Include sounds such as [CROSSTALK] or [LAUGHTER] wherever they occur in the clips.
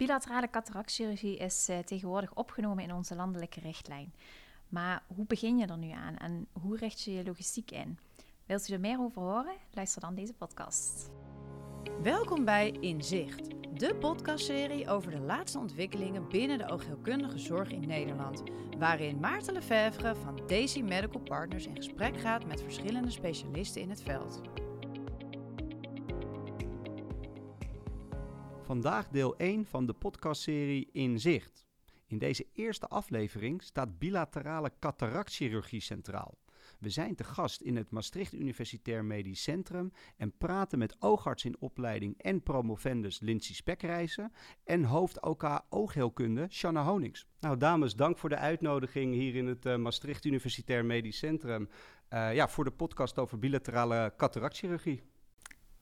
Bilaterale cataractchirurgie is uh, tegenwoordig opgenomen in onze landelijke richtlijn. Maar hoe begin je er nu aan en hoe richt je je logistiek in? Wilt u er meer over horen? Luister dan deze podcast. Welkom bij Inzicht, de podcastserie over de laatste ontwikkelingen binnen de oogheelkundige zorg in Nederland. Waarin Maarten Lefevre van Daisy Medical Partners in gesprek gaat met verschillende specialisten in het veld. Vandaag deel 1 van de podcastserie Inzicht. In deze eerste aflevering staat bilaterale cataractchirurgie centraal. We zijn te gast in het Maastricht Universitair Medisch Centrum en praten met oogarts in opleiding en promovendus Lindsay Spekreizen en hoofd OK oogheelkunde Shanna Honings. Nou dames, dank voor de uitnodiging hier in het uh, Maastricht Universitair Medisch Centrum uh, ja, voor de podcast over bilaterale cataractchirurgie.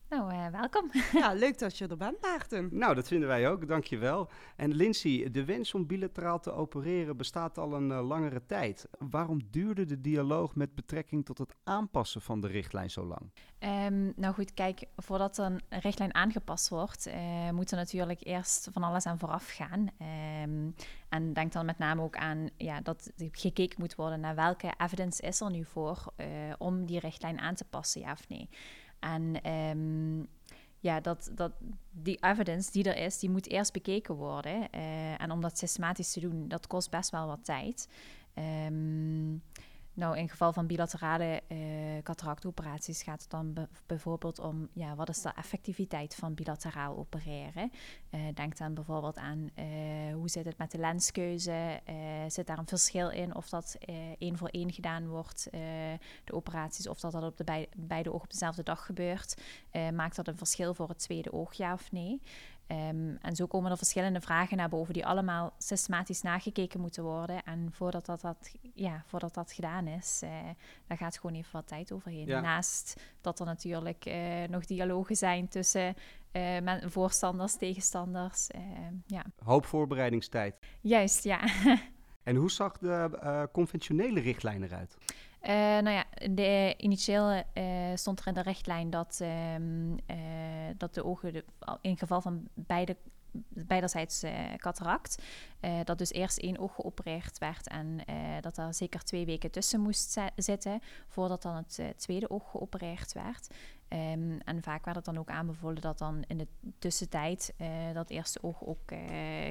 Nou, uh, welkom. Ja, [LAUGHS] leuk dat je er bent, Maarten. Nou, dat vinden wij ook, dankjewel. En Lindsay, de wens om bilateraal te opereren bestaat al een uh, langere tijd. Waarom duurde de dialoog met betrekking tot het aanpassen van de richtlijn zo lang? Um, nou goed, kijk, voordat een richtlijn aangepast wordt, uh, moet er natuurlijk eerst van alles aan vooraf gaan. Um, en denk dan met name ook aan ja, dat gekeken moet worden naar welke evidence is er nu voor om die richtlijn aan te passen, ja of nee. En um, ja, dat, dat die evidence die er is, die moet eerst bekeken worden. Uh, en om dat systematisch te doen, dat kost best wel wat tijd. Um, nou, in geval van bilaterale uh, cataractoperaties gaat het dan bijvoorbeeld om ja, wat is de effectiviteit van bilateraal opereren. Uh, denk dan bijvoorbeeld aan uh, hoe zit het met de lenskeuze. zit daar een verschil in of dat één voor één gedaan wordt, de operaties, of dat dat op de beide ogen op dezelfde dag gebeurt. maakt dat een verschil voor het tweede oog, ja of nee? Um, en zo komen er verschillende vragen naar boven die allemaal systematisch nagekeken moeten worden. En voordat dat, dat, ja, voordat dat gedaan is, uh, daar gaat gewoon even wat tijd overheen. Ja. Naast dat er natuurlijk uh, nog dialogen zijn tussen uh, voorstanders, tegenstanders. ja. Hoop voorbereidingstijd. Juist, ja. [LAUGHS] en hoe zag de conventionele richtlijn eruit? Nou ja, de, initieel stond er in de richtlijn dat, uh, dat de ogen in geval van beide beiderzijds uh, cataract. Uh, dat dus eerst één oog geopereerd werd en uh, dat er zeker twee weken tussen moest zitten voordat dan het tweede oog geopereerd werd. Um, en vaak werd het dan ook aanbevolen dat dan in de tussentijd dat eerste oog ook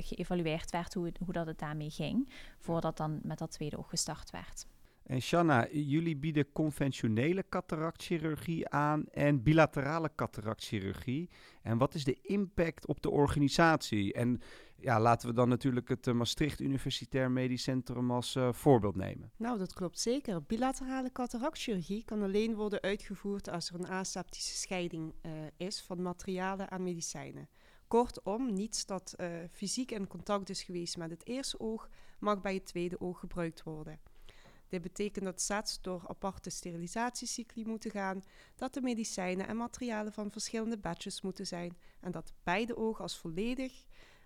geëvalueerd werd hoe, hoe dat het daarmee ging, voordat dan met dat tweede oog gestart werd. En Shanna, jullie bieden conventionele cataractchirurgie aan en bilaterale cataractchirurgie. En wat is de impact op de organisatie? En ja, laten we dan natuurlijk het uh, Maastricht Universitair Medisch Centrum als uh, voorbeeld nemen. Nou, dat klopt zeker. Bilaterale cataractchirurgie kan alleen worden uitgevoerd als er een aseptische scheiding uh, is van materialen en medicijnen. Kortom, niets dat fysiek in contact is geweest met het eerste oog, mag bij het tweede oog gebruikt worden. Dit betekent dat sets door aparte sterilisatiecycli moeten gaan, dat de medicijnen en materialen van verschillende batches moeten zijn en dat beide ogen als volledig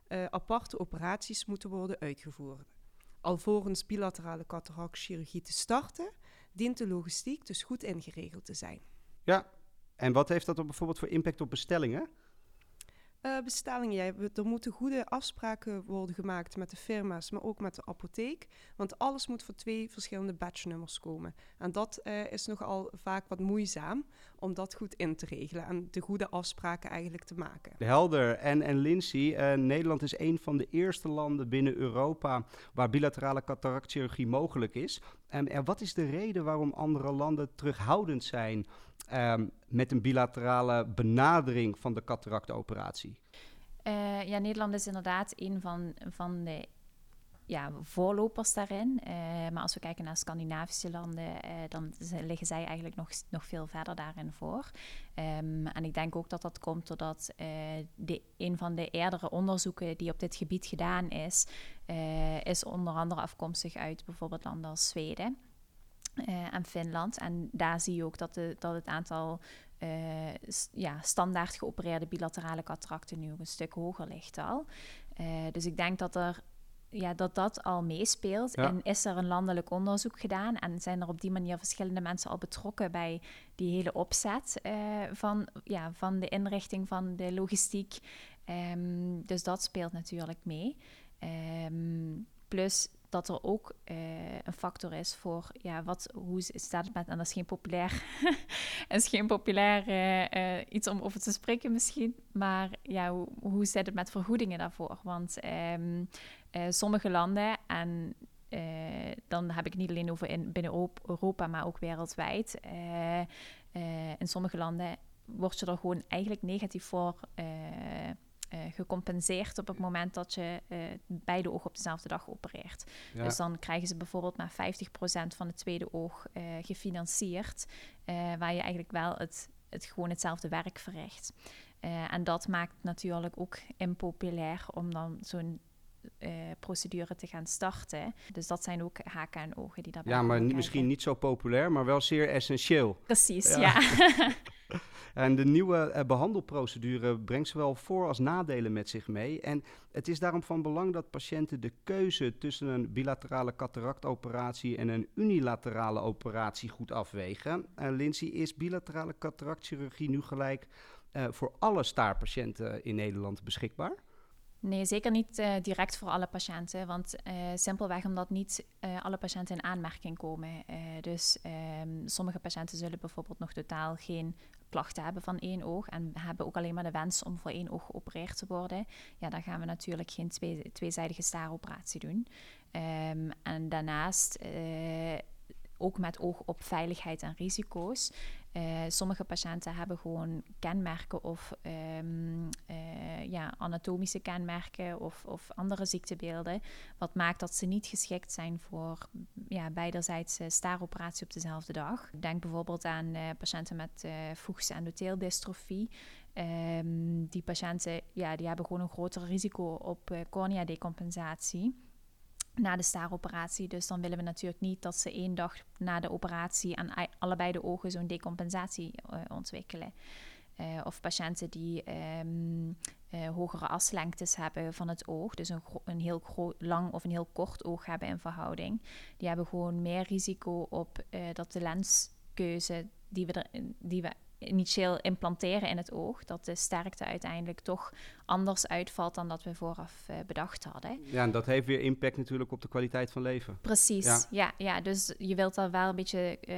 uh, aparte operaties moeten worden uitgevoerd. Alvorens bilaterale cataractchirurgie te starten, dient de logistiek dus goed ingeregeld te zijn. Ja, en wat heeft dat op bijvoorbeeld voor impact op bestellingen? Uh, bestellingen, ja, er moeten goede afspraken worden gemaakt met de firma's, maar ook met de apotheek. Want alles moet voor twee verschillende batchnummers komen. En dat uh, is nogal vaak wat moeizaam om dat goed in te regelen en de goede afspraken eigenlijk te maken. Helder. En, en Lindsay, uh, Nederland is een van de eerste landen binnen Europa waar bilaterale cataractchirurgie mogelijk is. En, wat is de reden waarom andere landen terughoudend zijn um, met een bilaterale benadering van de cataractoperatie? Uh, ja, Nederland is inderdaad een van, van de ja, voorlopers daarin. Uh, maar als we kijken naar Scandinavische landen, uh, dan liggen zij eigenlijk nog, nog veel verder daarin voor. Um, en ik denk ook dat dat komt doordat uh, de, een van de eerdere onderzoeken die op dit gebied gedaan is, is onder andere afkomstig uit bijvoorbeeld landen als Zweden. En Finland. En daar zie je ook dat, de, dat het aantal ja, standaard geopereerde bilaterale cataracten nu een stuk hoger ligt al. Dus ik denk dat er ja, dat dat al meespeelt. En is er een landelijk onderzoek gedaan en zijn er op die manier verschillende mensen al betrokken bij die hele opzet uh, van, ja, van de inrichting van de logistiek Ehm, dus dat speelt natuurlijk mee. Ehm, plus dat er ook uh, een factor is voor ja, wat, hoe staat het met, en dat is geen populair, [LAUGHS] is geen populair uh, uh, iets om over te spreken misschien, maar ja, hoe, hoe zit het met vergoedingen daarvoor? Want um, sommige landen, en dan heb ik niet alleen over in, binnen Europa, maar ook wereldwijd, in sommige landen word je er gewoon eigenlijk negatief voor uh, gecompenseerd op het moment dat je uh, beide ogen op dezelfde dag opereert. Dus dan krijgen ze bijvoorbeeld maar 50% van het tweede oog uh, gefinancierd, waar je eigenlijk wel het, het gewoon hetzelfde werk verricht. en dat maakt natuurlijk ook impopulair om dan zo'n uh, procedure te gaan starten. Dus dat zijn ook haken en ogen die daarbij Ja, maar misschien niet zo populair, maar wel zeer essentieel. Precies, ja. [LAUGHS] [LAUGHS] en de nieuwe uh, behandelprocedure brengt zowel voor- als nadelen met zich mee. En het is daarom van belang dat patiënten de keuze tussen een bilaterale cataractoperatie en een unilaterale operatie goed afwegen. Uh, Lindsay, is bilaterale cataractchirurgie nu gelijk voor alle staarpatiënten in Nederland beschikbaar? Nee, zeker niet uh, direct voor alle patiënten. Want uh, simpelweg omdat niet uh, alle patiënten in aanmerking komen. dus um, sommige patiënten zullen bijvoorbeeld nog totaal geen klachten hebben van één oog. En hebben ook alleen maar de wens om voor één oog geopereerd te worden. Ja, dan gaan we natuurlijk geen twee, tweezijdige staaroperatie doen. Um, en daarnaast ook met oog op veiligheid en risico's. Uh, sommige patiënten hebben gewoon kenmerken of um, uh, ja, anatomische kenmerken of, of, andere ziektebeelden. Wat maakt dat ze niet geschikt zijn voor ja, beiderzijds staaroperatie op dezelfde dag. Denk bijvoorbeeld aan patiënten met uh, voegse endotheeldystrofie. Um, die patiënten ja, die hebben gewoon een groter risico op cornea-decompensatie na de staaroperatie. Dus dan willen we natuurlijk niet dat ze één dag na de operatie aan allebei de ogen zo'n decompensatie uh, ontwikkelen. Uh, of patiënten die um, uh, hogere aslengtes hebben van het oog, dus een, een heel lang of een heel kort oog hebben in verhouding. Die hebben gewoon meer risico op dat de lenskeuze die we, er, die we initieel implanteren in het oog, dat de sterkte uiteindelijk toch anders uitvalt dan dat we vooraf uh, bedacht hadden. Ja, en dat heeft weer impact natuurlijk op de kwaliteit van leven. Precies, ja. ja, ja dus je wilt daar wel een beetje uh,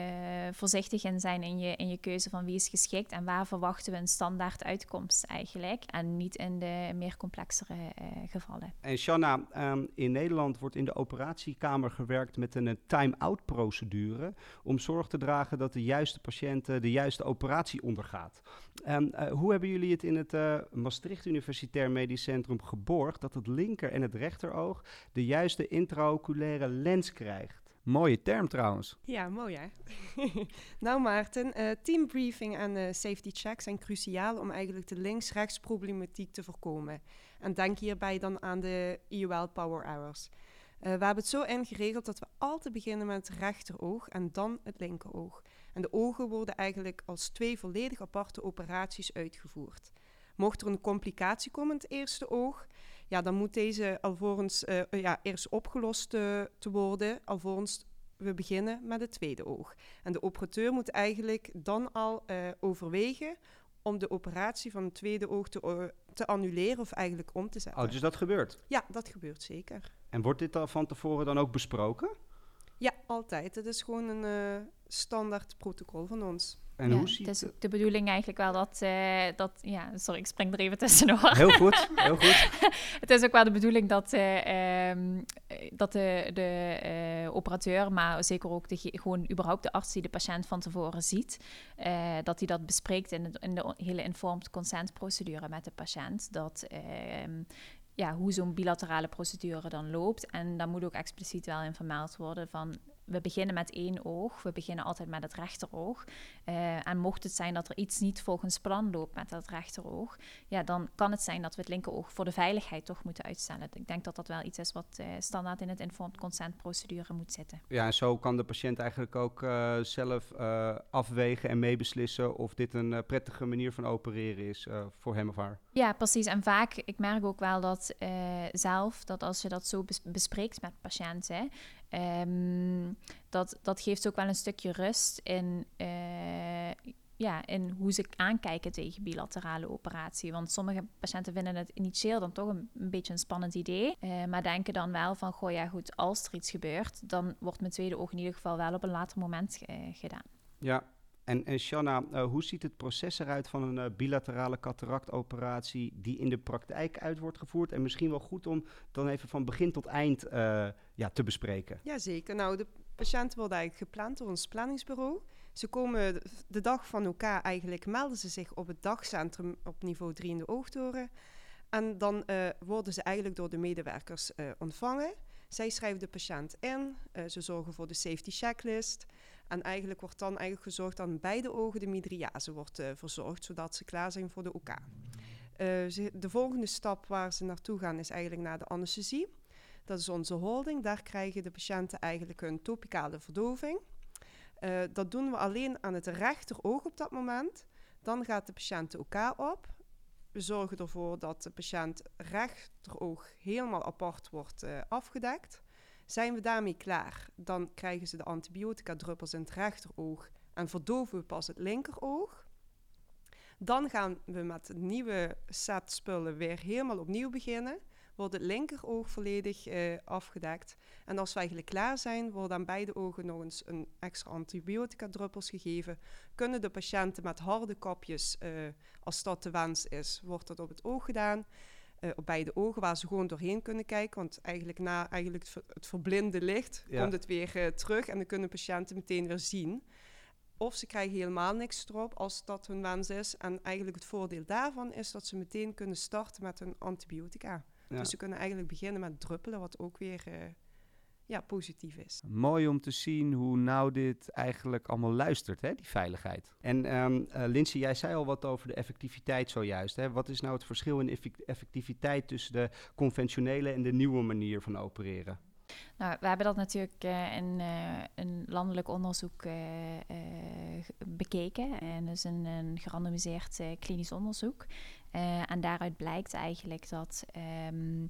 voorzichtig in zijn in je, in je keuze van wie is geschikt en waar verwachten we een standaard uitkomst eigenlijk. En niet in de meer complexere uh, gevallen. En Shanna, um, in Nederland wordt in de operatiekamer gewerkt met een time-out procedure om zorg te dragen dat de juiste patiënt de juiste operatie ondergaat. Um, hoe hebben jullie het in het Maastricht Universiteit Universitair Medisch Centrum geborgd dat het linker en het rechteroog de juiste intraoculaire lens krijgt. Mooie term trouwens. Ja, mooi hè. [LAUGHS] nou Maarten, uh, teambriefing en uh, safety check zijn cruciaal om eigenlijk de links-rechts problematiek te voorkomen. En denk hierbij dan aan de IOL power hours. Uh, we hebben het zo ingeregeld dat we altijd beginnen met het rechteroog en dan het linkeroog. En de ogen worden eigenlijk als twee volledig aparte operaties uitgevoerd. Mocht er een complicatie komen in het eerste oog, ja, dan moet deze alvorens uh, ja, eerst opgelost uh, te worden, alvorens we beginnen met het tweede oog. En de operateur moet eigenlijk dan al uh, overwegen om de operatie van het tweede oog te, te annuleren of eigenlijk om te zetten. Oh, dus dat gebeurt? Ja, dat gebeurt zeker. En wordt dit al van tevoren dan ook besproken? Ja, altijd. Het is gewoon een standaard protocol van ons. En ja, hoe ziet het is de bedoeling eigenlijk wel dat, uh, dat... Ja, sorry, ik spring er even tussendoor. Heel goed, heel goed. [LAUGHS] het is ook wel de bedoeling dat, uh, um, dat de, de uh, operateur, maar zeker ook de, gewoon überhaupt de arts die de patiënt van tevoren ziet, dat hij dat bespreekt in, het, in de hele informed consent procedure met de patiënt. Dat ehm, ja, hoe zo'n bilaterale procedure dan loopt. En dan moet ook expliciet wel in vermeld worden van we beginnen met één oog. We beginnen altijd met het rechteroog. Uh, en mocht het zijn dat er iets niet volgens plan loopt met dat rechteroog, ja, dan kan het zijn dat we het linkeroog voor de veiligheid toch moeten uitstellen. Ik denk dat dat wel iets is wat uh, standaard in het informed consent procedure moet zitten. Ja, en zo kan de patiënt eigenlijk ook uh, zelf afwegen en meebeslissen of dit een prettige manier van opereren is voor hem of haar. Ja, precies. En vaak, ik merk ook wel dat zelf, dat als je dat zo bes bespreekt met patiënten, Um, dat, dat geeft ook wel een stukje rust in, uh, ja, in hoe ze aankijken tegen bilaterale operatie. Want sommige patiënten vinden het initieel dan toch een, beetje een spannend idee. Uh, maar denken dan wel van, goh ja goed, als er iets gebeurt, dan wordt mijn tweede oog in ieder geval wel op een later moment uh, gedaan. Ja, en, Shanna, uh, hoe ziet het proces eruit van een uh, bilaterale cataractoperatie die in de praktijk uit wordt gevoerd? En misschien wel goed om dan even van begin tot eind uh, ja, te bespreken. Jazeker. Nou, de patiënt wordt eigenlijk gepland door ons planningsbureau. Ze komen de dag van elkaar eigenlijk, melden ze zich op het dagcentrum op niveau 3 in de oogtoren. En dan worden ze eigenlijk door de medewerkers ontvangen. Zij schrijven de patiënt in, ze zorgen voor de safety checklist. En eigenlijk wordt dan eigenlijk gezorgd dat beide ogen de midriase wordt uh, verzorgd, zodat ze klaar zijn voor de OK. Uh, de volgende stap waar ze naartoe gaan is eigenlijk naar de anesthesie. Dat is onze holding. Daar krijgen de patiënten eigenlijk een topicale verdoving. Uh, dat doen we alleen aan het rechteroog op dat moment. Dan gaat de patiënt de OK op. We zorgen ervoor dat de patiënt rechteroog helemaal apart wordt afgedekt. Zijn we daarmee klaar, dan krijgen ze de antibiotica-druppels in het rechteroog en verdoven we pas het linkeroog. Dan gaan we met een nieuwe set spullen weer helemaal opnieuw beginnen. Wordt het linkeroog volledig uh, afgedekt. En als we eigenlijk klaar zijn, worden aan beide ogen nog eens een extra antibiotica-druppels gegeven. Kunnen de patiënten met harde kopjes, uh, als dat de wens is, wordt dat op het oog gedaan uh, op beide ogen, waar ze gewoon doorheen kunnen kijken. Want eigenlijk na eigenlijk het, verblinde licht komt het weer uh, terug en dan kunnen patiënten meteen weer zien. Of ze krijgen helemaal niks erop als dat hun wens is. En eigenlijk het voordeel daarvan is dat ze meteen kunnen starten met hun antibiotica. Ja. Dus ze kunnen eigenlijk beginnen met druppelen, wat ook weer uh, ja, positief is. Mooi om te zien hoe nou dit eigenlijk allemaal luistert, hè, die veiligheid. En um, uh, Lindsay, jij zei al wat over de effectiviteit zojuist. Hè. Wat is nou het verschil in effectiviteit tussen de conventionele en de nieuwe manier van opereren? Nou, we hebben dat natuurlijk uh, in uh, een landelijk onderzoek uh, bekeken. En dus een, een gerandomiseerd klinisch onderzoek. en daaruit blijkt eigenlijk dat um, uh,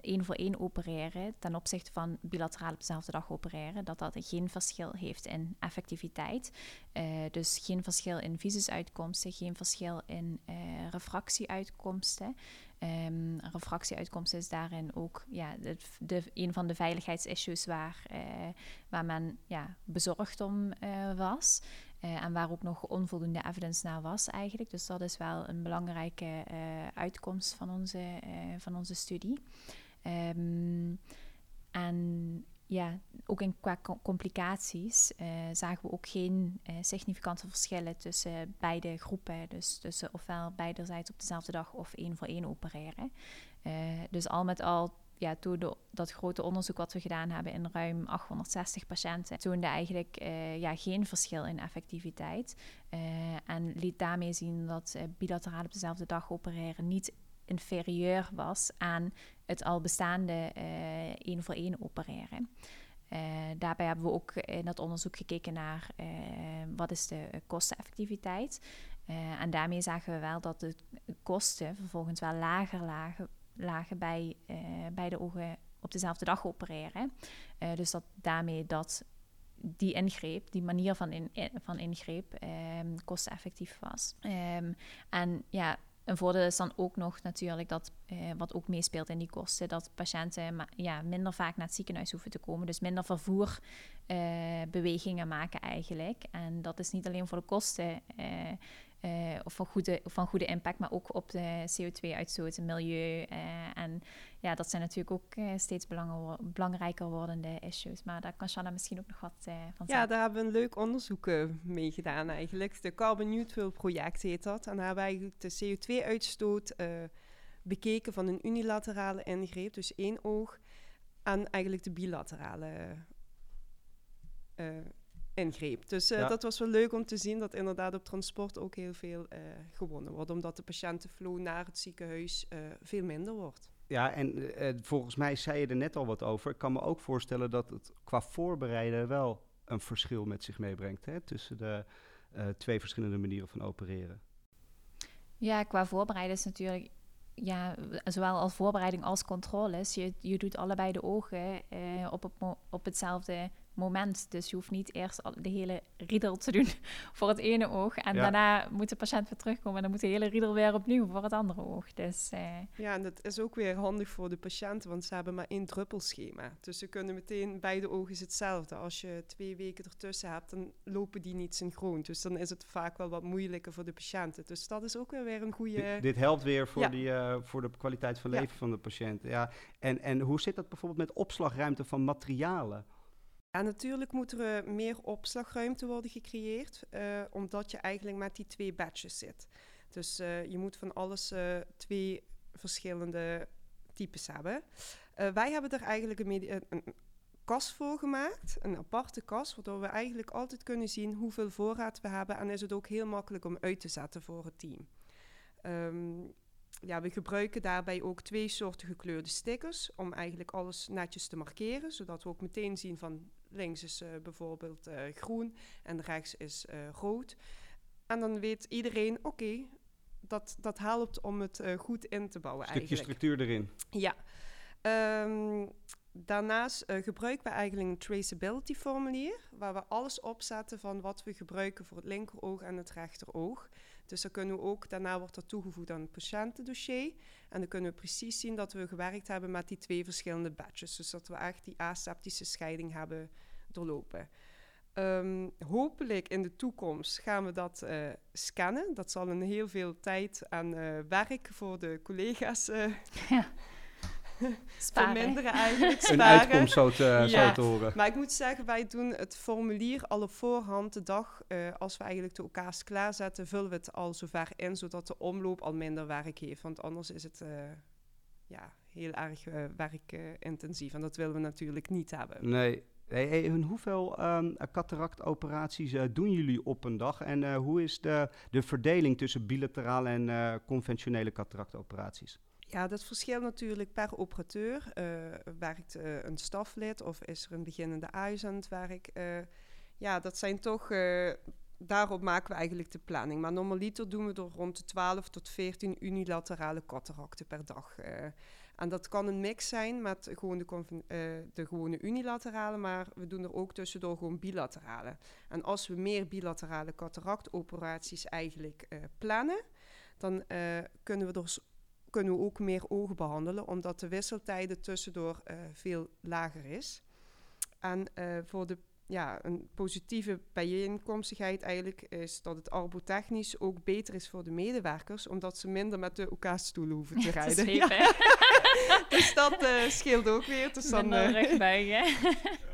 één voor één opereren ten opzichte van bilateraal op dezelfde dag opereren, dat dat geen verschil heeft in effectiviteit. Uh, dus geen verschil in visusuitkomsten, geen verschil in uh, refractieuitkomsten. Um, refractieuitkomsten is daarin ook ja, de, de, een van de veiligheidsissues waar, waar men ja, bezorgd om was. Uh, en waar ook nog onvoldoende evidence naar was eigenlijk. Dus dat is wel een belangrijke uh, uitkomst van onze, uh, van onze studie. Um, en ja, ook in qua complicaties zagen we ook geen significante verschillen tussen beide groepen. Dus tussen ofwel beiderzijds op dezelfde dag of één voor één opereren. dus al met al ja, door dat grote onderzoek wat we gedaan hebben in ruim 860 patiënten, toonde eigenlijk uh, ja, geen verschil in effectiviteit. Uh, en liet daarmee zien dat uh, bilateraal op dezelfde dag opereren niet inferieur was aan het al bestaande één voor één opereren. daarbij hebben we ook in dat onderzoek gekeken naar wat is de kosteneffectiviteit. en daarmee zagen we wel dat de kosten vervolgens wel lager lagen lagen bij, uh, bij de ogen op dezelfde dag opereren. Uh, dus dat daarmee dat die ingreep, die manier van, in, van ingreep, um, kosteneffectief was. Um, en ja, een voordeel is dan ook nog natuurlijk dat, wat ook meespeelt in die kosten, dat patiënten ja, minder vaak naar het ziekenhuis hoeven te komen. Dus minder vervoerbewegingen maken eigenlijk. En dat is niet alleen voor de kosten of van goede, van goede impact, maar ook op de CO2-uitstoot, het milieu. Uh, en ja, dat zijn natuurlijk ook uh, steeds belangrijker wordende issues. Maar daar kan Shanna misschien ook nog wat van zeggen. Ja, daar hebben we een leuk onderzoek mee gedaan eigenlijk. De Carbon Neutral project heet dat. En daar hebben we eigenlijk de CO2-uitstoot bekeken van een unilaterale ingreep, dus één oog, en eigenlijk de bilaterale ingreep. Dus uh, ja. dat was wel leuk om te zien dat inderdaad op transport ook heel veel uh, gewonnen wordt. Omdat de patiëntenflow naar het ziekenhuis uh, veel minder wordt. Ja, en volgens mij zei je er net al wat over. Ik kan me ook voorstellen dat het qua voorbereiden wel een verschil met zich meebrengt. Hè, tussen de twee verschillende manieren van opereren. Ja, qua voorbereiden is natuurlijk ja, zowel als voorbereiding als controles. Je, je doet allebei de ogen op, op, op hetzelfde moment. Dus je hoeft niet eerst de hele riedel te doen [LAUGHS] voor het ene oog. En Ja. daarna moet de patiënt weer terugkomen en dan moet de hele riedel weer opnieuw voor het andere oog. Dus eh, Ja, en dat is ook weer handig voor de patiënten, want ze hebben maar één druppelschema. Dus ze kunnen meteen, beide ogen is hetzelfde. Als je twee weken ertussen hebt, dan lopen die niet synchroon. Dus dan is het vaak wel wat moeilijker voor de patiënten. Dus dat is ook weer weer een goede... Dit, dit helpt weer voor, Ja. die, eh, voor de kwaliteit van Ja. leven van de patiënt. Ja. En, en hoe zit dat bijvoorbeeld met opslagruimte van materialen? Ja, natuurlijk moet er eh, meer opslagruimte worden gecreëerd, eh, omdat je eigenlijk met die twee batches zit. Dus eh, je moet van alles twee verschillende types hebben. Wij hebben er eigenlijk een, een, kast voor gemaakt, een aparte kast, waardoor we eigenlijk altijd kunnen zien hoeveel voorraad we hebben en is het ook heel makkelijk om uit te zetten voor het team. Ehm, ja, we gebruiken daarbij ook twee soorten gekleurde stickers om eigenlijk alles netjes te markeren, zodat we ook meteen zien van links is eh, bijvoorbeeld eh, groen en rechts is eh, rood. En dan weet iedereen, oké, dat, dat helpt om het goed in te bouwen Stukje eigenlijk. structuur erin. Ja. Ehm, daarnaast gebruiken we eigenlijk een traceability formulier, waar we alles opzetten van wat we gebruiken voor het linkeroog en het rechteroog. Dus dan kunnen we ook, daarna wordt dat toegevoegd aan het patiëntendossier. En dan kunnen we precies zien dat we gewerkt hebben met die twee verschillende batches. Dus dat we echt die aseptische scheiding hebben doorlopen. Ehm, hopelijk in de toekomst gaan we dat eh, scannen. Dat zal een heel veel tijd en eh, werk voor de collega's eh sparen. Verminderen eigenlijk. Een sparen. uitkomst zo te, zo Ja. te horen. Maar ik moet zeggen, wij doen het formulier al op voorhand de dag eh, als we eigenlijk de elkaars klaarzetten, vullen we het al zover in, zodat de omloop al minder werk heeft. Want anders is het eh, ja, heel erg eh, werkintensief en dat willen we natuurlijk niet hebben. Nee. Hey, hey, en hoeveel ehm cataractoperaties doen jullie op een dag? En eh, hoe is de, de verdeling tussen bilaterale en eh, conventionele cataractoperaties? Ja, dat verschilt natuurlijk per operateur. Eh, werkt eh, een staflid of is er een beginnende het werk? Eh, ja, dat zijn toch... eh, daarop maken we eigenlijk de planning. Maar normaliter doen we er rond de 12 tot 14 unilaterale cataracten per dag. en dat kan een mix zijn met gewoon de, de gewone unilaterale, maar we doen er ook tussendoor gewoon bilaterale. En als we meer bilaterale cataractoperaties eigenlijk plannen, dan kunnen we er kunnen we ook meer ogen behandelen, omdat de wisseltijden tussendoor eh, veel lager is. En eh, voor de ja, een positieve bijeenkomstigheid eigenlijk is dat het arbotechnisch ook beter is voor de medewerkers, omdat ze minder met de OK-stoelen hoeven te [LAUGHS] rijden. Ja, [LAUGHS] dus dat eh, scheelt ook weer. Dus dan, Minder eh, rugbuigen. [LAUGHS]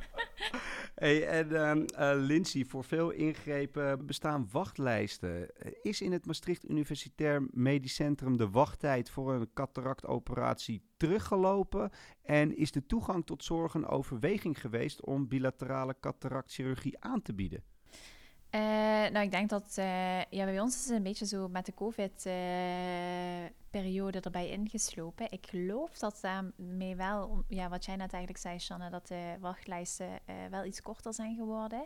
Hey, en ehm eh, Lindsay, voor veel ingrepen bestaan wachtlijsten. Is in het Maastricht Universitair Medisch Centrum de wachttijd voor een cataractoperatie teruggelopen? En is de toegang tot zorg een overweging geweest om bilaterale cataractchirurgie aan te bieden? Eh, nou, ik denk dat eh, ja, bij ons is het een beetje zo met de COVID-periode erbij ingeslopen. Ik geloof dat daarmee wel, ja, wat jij net eigenlijk zei, Shanne, dat de wachtlijsten eh, wel iets korter zijn geworden.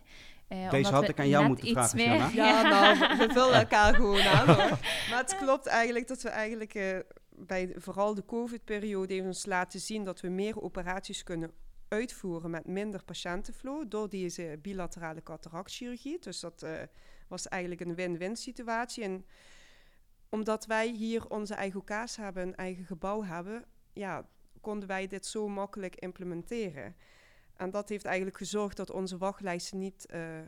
Eh, Deze omdat had we ik aan jou net moeten iets vragen, meer- Shanna. Ja, nou, we- vullen elkaar gewoon aan. hoor. [LAUGHS] Maar het klopt eigenlijk dat we eigenlijk eh, bij vooral de COVID-periode heeft ons laten zien dat we meer operaties kunnen uitvoeren met minder patiëntenflow door deze bilaterale cataractchirurgie. Dus dat eh, was eigenlijk een win-win situatie. En omdat wij hier onze eigen kaas hebben, een eigen gebouw hebben, ja, konden wij dit zo makkelijk implementeren. En dat heeft eigenlijk gezorgd dat onze wachtlijsten niet eh,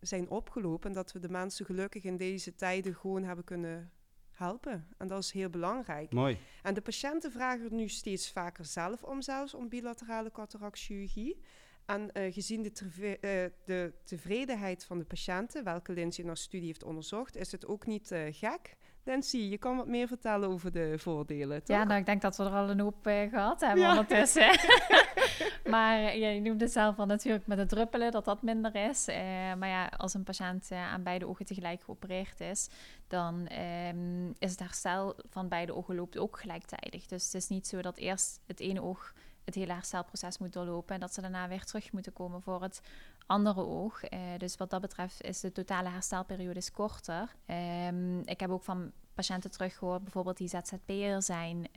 zijn opgelopen. En dat we de mensen gelukkig in deze tijden gewoon hebben kunnen helpen. En dat is heel belangrijk. Mooi. En de patiënten vragen er nu steeds vaker zelf om, zelfs om bilaterale cataractchirurgie. En eh, gezien de, eh, de tevredenheid van de patiënten, welke Lindsay in haar studie heeft onderzocht, is het ook niet eh, gek. Lindsay, je kan wat meer vertellen over de voordelen, toch? Ja, nou, ik denk dat we er al een hoop eh, gehad hebben Ja. ondertussen. [LAUGHS] [LAUGHS] maar eh, ja, je noemde zelf al natuurlijk met het druppelen dat dat minder is. Eh, maar ja, als een patiënt aan beide ogen tegelijk geopereerd is, dan ehm, is het herstel van beide ogen loopt ook gelijktijdig. Dus het is niet zo dat eerst het ene oog het hele herstelproces moet doorlopen en dat ze daarna weer terug moeten komen voor het andere oog. Eh, dus wat dat betreft is de totale herstelperiode is korter. Ehm, ik heb ook van patiënten teruggehoord, bijvoorbeeld die ZZP'er zijn.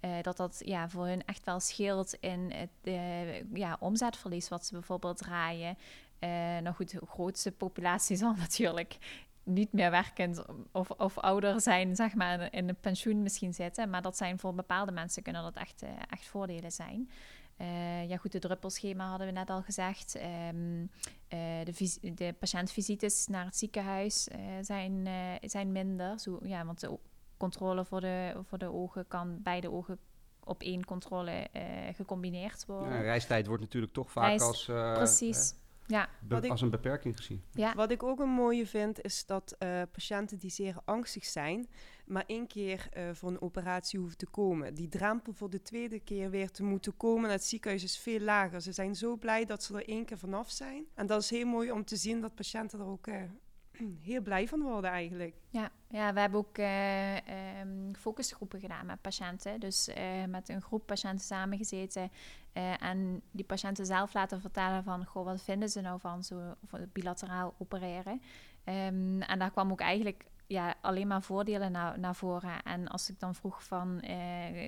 eh, dat dat ja, voor hun echt wel scheelt in het ja, omzetverlies wat ze bijvoorbeeld draaien. nou goed, de grootste populatie zal [LAUGHS] natuurlijk niet meer werkend of, of ouder zijn, zeg maar, in een pensioen misschien zitten. Maar dat zijn voor bepaalde mensen kunnen dat echt, echt voordelen zijn. Uh, ja, goed, de druppelschema hadden we net al gezegd. Um, uh, de, de patiëntvisites naar het ziekenhuis uh, zijn, zijn minder. Zo, ja, want de controle voor de, voor de ogen kan bij de ogen op één controle gecombineerd worden. Ja, reistijd wordt natuurlijk toch vaak als... precies. Ja. als een beperking gezien. Ja. Wat ik ook een mooie vind, is dat uh, patiënten die zeer angstig zijn, maar één keer uh, voor een operatie hoeven te komen. Die drempel voor de tweede keer weer te moeten komen het ziekenhuis is veel lager. Ze zijn zo blij dat ze er één keer vanaf zijn. En dat is heel mooi om te zien dat patiënten er ook uh, [CLEARS THROAT] heel blij van worden eigenlijk. Ja, ja we hebben ook uh, um, focusgroepen gedaan met patiënten. Dus met een groep patiënten samengezeten. Uh, en die patiënten zelf laten vertellen van... Goh, wat vinden ze nou van zo bilateraal opereren? Um, en daar kwam ook eigenlijk ja, alleen maar voordelen naar, naar voren. En als ik dan vroeg van,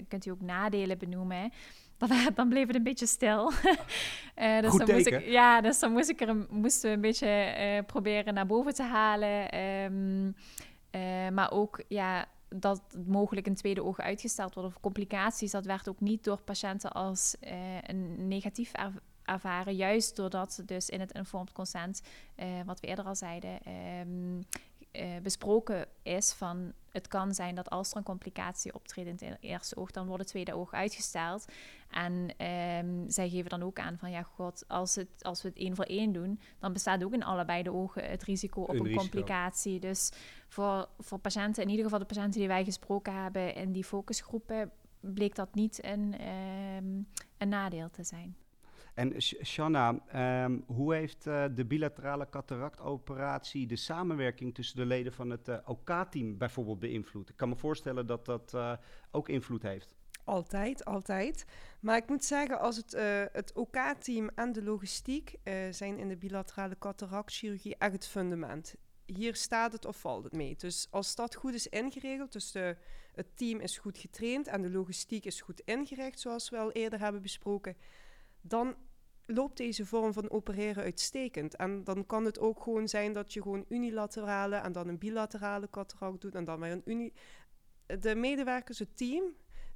kunt u ook nadelen benoemen? dan, [LAUGHS] dan bleef het een beetje stil. uh, [LAUGHS] dus Goed dan moest ik, ja, dus dan moest ik er, moesten we een beetje uh, proberen naar boven te halen. Um, uh, maar ook ja, dat mogelijk een tweede oog uitgesteld wordt of complicaties, dat werd ook niet door patiënten als een negatief er ervaren. Juist doordat dus in het informed consent, wat we eerder al zeiden, um, uh, besproken is van het kan zijn dat als er een complicatie optreedt in het eerste oog, dan wordt het tweede oog uitgesteld. En um, zij geven dan ook aan van ja, god, als, het, als we het één voor één doen, dan bestaat ook in allebei de ogen het risico op een, complicatie. Dus voor, voor patiënten, in ieder geval de patiënten die wij gesproken hebben in die focusgroepen, bleek dat niet een, um, een nadeel te zijn. En Shanna, ehm, hoe heeft uh, de bilaterale cataractoperatie de samenwerking tussen de leden van het uh, OK-team bijvoorbeeld beïnvloed? Ik kan me voorstellen dat dat uh, ook invloed heeft. Altijd, altijd. Maar ik moet zeggen, als het, het OK-team en de logistiek zijn in de bilaterale cataractchirurgie echt het fundament. Hier staat het of valt het mee. Dus als dat goed is ingeregeld, dus de, het team is goed getraind en de logistiek is goed ingericht, zoals we al eerder hebben besproken, dan loopt deze vorm van opereren uitstekend. En dan kan het ook gewoon zijn dat je gewoon unilaterale en dan een bilaterale cataract doet en dan weer een uni... De medewerkers, het team,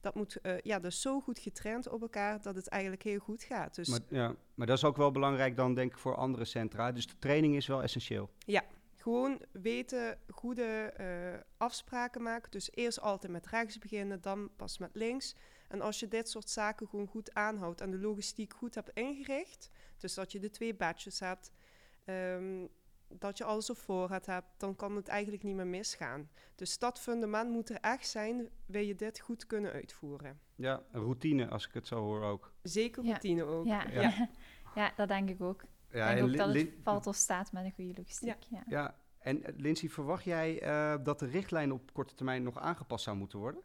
dat moet uh, ja, dus zo goed getraind op elkaar dat het eigenlijk heel goed gaat. Dus maar, ja, maar dat is ook wel belangrijk dan denk ik voor andere centra. Dus de training is wel essentieel. Ja, gewoon weten, goede uh, afspraken maken. Dus eerst altijd met rechts beginnen, dan pas met links. En als je dit soort zaken gewoon goed aanhoudt en de logistiek goed hebt ingericht, dus dat je de twee badges hebt, um, dat je alles op voorraad hebt, dan kan het eigenlijk niet meer misgaan. Dus dat fundament moet er echt zijn, wil je dit goed kunnen uitvoeren. Ja, routine als ik het zo hoor ook. Zeker routine ook. Ja. Ja. [LAUGHS] ja. dat denk ik ook. Ja, ik denk ook dat het valt of staat met een goede logistiek. Ja, ja. en Lindsay, verwacht jij uh, dat de richtlijn op korte termijn nog aangepast zou moeten worden?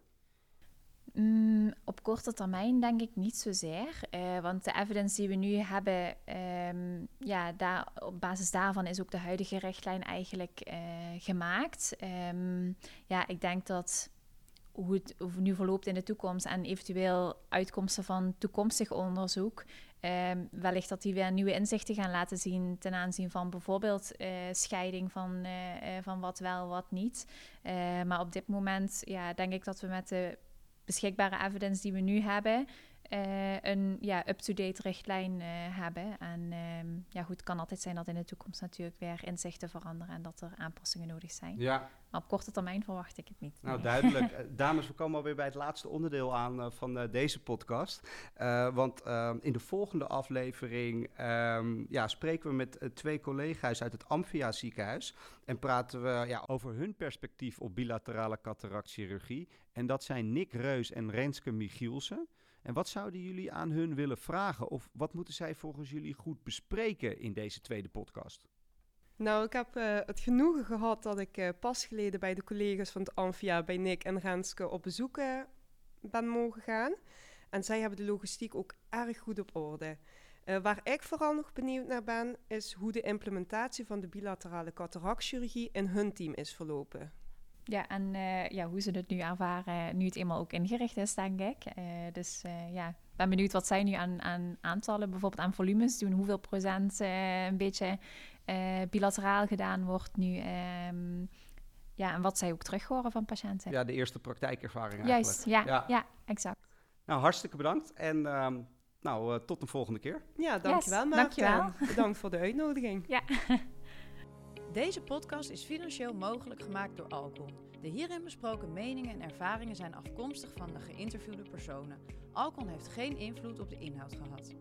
Mm, op korte termijn denk ik niet zozeer. Uh, want de evidence die we nu hebben, um, ja, op basis daarvan is ook de huidige richtlijn eigenlijk uh, gemaakt. Um, ja, ik denk dat hoe het, nu verloopt in de toekomst en eventueel uitkomsten van toekomstig onderzoek, um, wellicht dat die weer nieuwe inzichten gaan laten zien ten aanzien van bijvoorbeeld uh, scheiding van, van wat wel, wat niet. maar op dit moment ja, denk ik dat we met de beschikbare evidence die we nu hebben, uh, een ja, up-to-date richtlijn uh, hebben. En um, ja, goed, het kan altijd zijn dat in de toekomst natuurlijk weer inzichten veranderen en dat er aanpassingen nodig zijn. Ja. Maar op korte termijn verwacht ik het niet. Nou, duidelijk. [LAUGHS] Eh, dames, we komen alweer bij het laatste onderdeel aan van deze podcast. want ehm, in de volgende aflevering um, ja, spreken we met twee collega's uit het Amphia ziekenhuis. En praten we ja, over hun perspectief op bilaterale cataractchirurgie. En dat zijn Nick Reus en Renske Michielsen. En wat zouden jullie aan hun willen vragen? Of wat moeten zij volgens jullie goed bespreken in deze tweede podcast? Nou, ik heb uh, het genoegen gehad dat ik uh, pas geleden bij de collega's van het Amphia, bij Nick en Renske, op bezoek uh, ben mogen gaan. En zij hebben de logistiek ook erg goed op orde. waar ik vooral nog benieuwd naar ben, is hoe de implementatie van de bilaterale cataractchirurgie in hun team is verlopen. Ja, en eh, ja, hoe ze het nu ervaren, nu het eenmaal ook ingericht is, denk ik. Eh, dus uh, ja, ben benieuwd wat zij nu aan, aan aantallen, bijvoorbeeld aan volumes doen. Hoeveel procent een beetje bilateraal gedaan wordt nu. Um, ja, en wat zij ook terug horen van patiënten. Ja, de eerste praktijkervaring Juist, ja, ja, ja. exact. Nou, hartstikke bedankt. En um, nou, tot een volgende keer. Ja, dankjewel yes, Dankjewel. Bedankt voor de uitnodiging. Ja. [LAUGHS] Deze podcast is financieel mogelijk gemaakt door Alcon. De hierin besproken meningen en ervaringen zijn afkomstig van de geïnterviewde personen. Alcon heeft geen invloed op de inhoud gehad.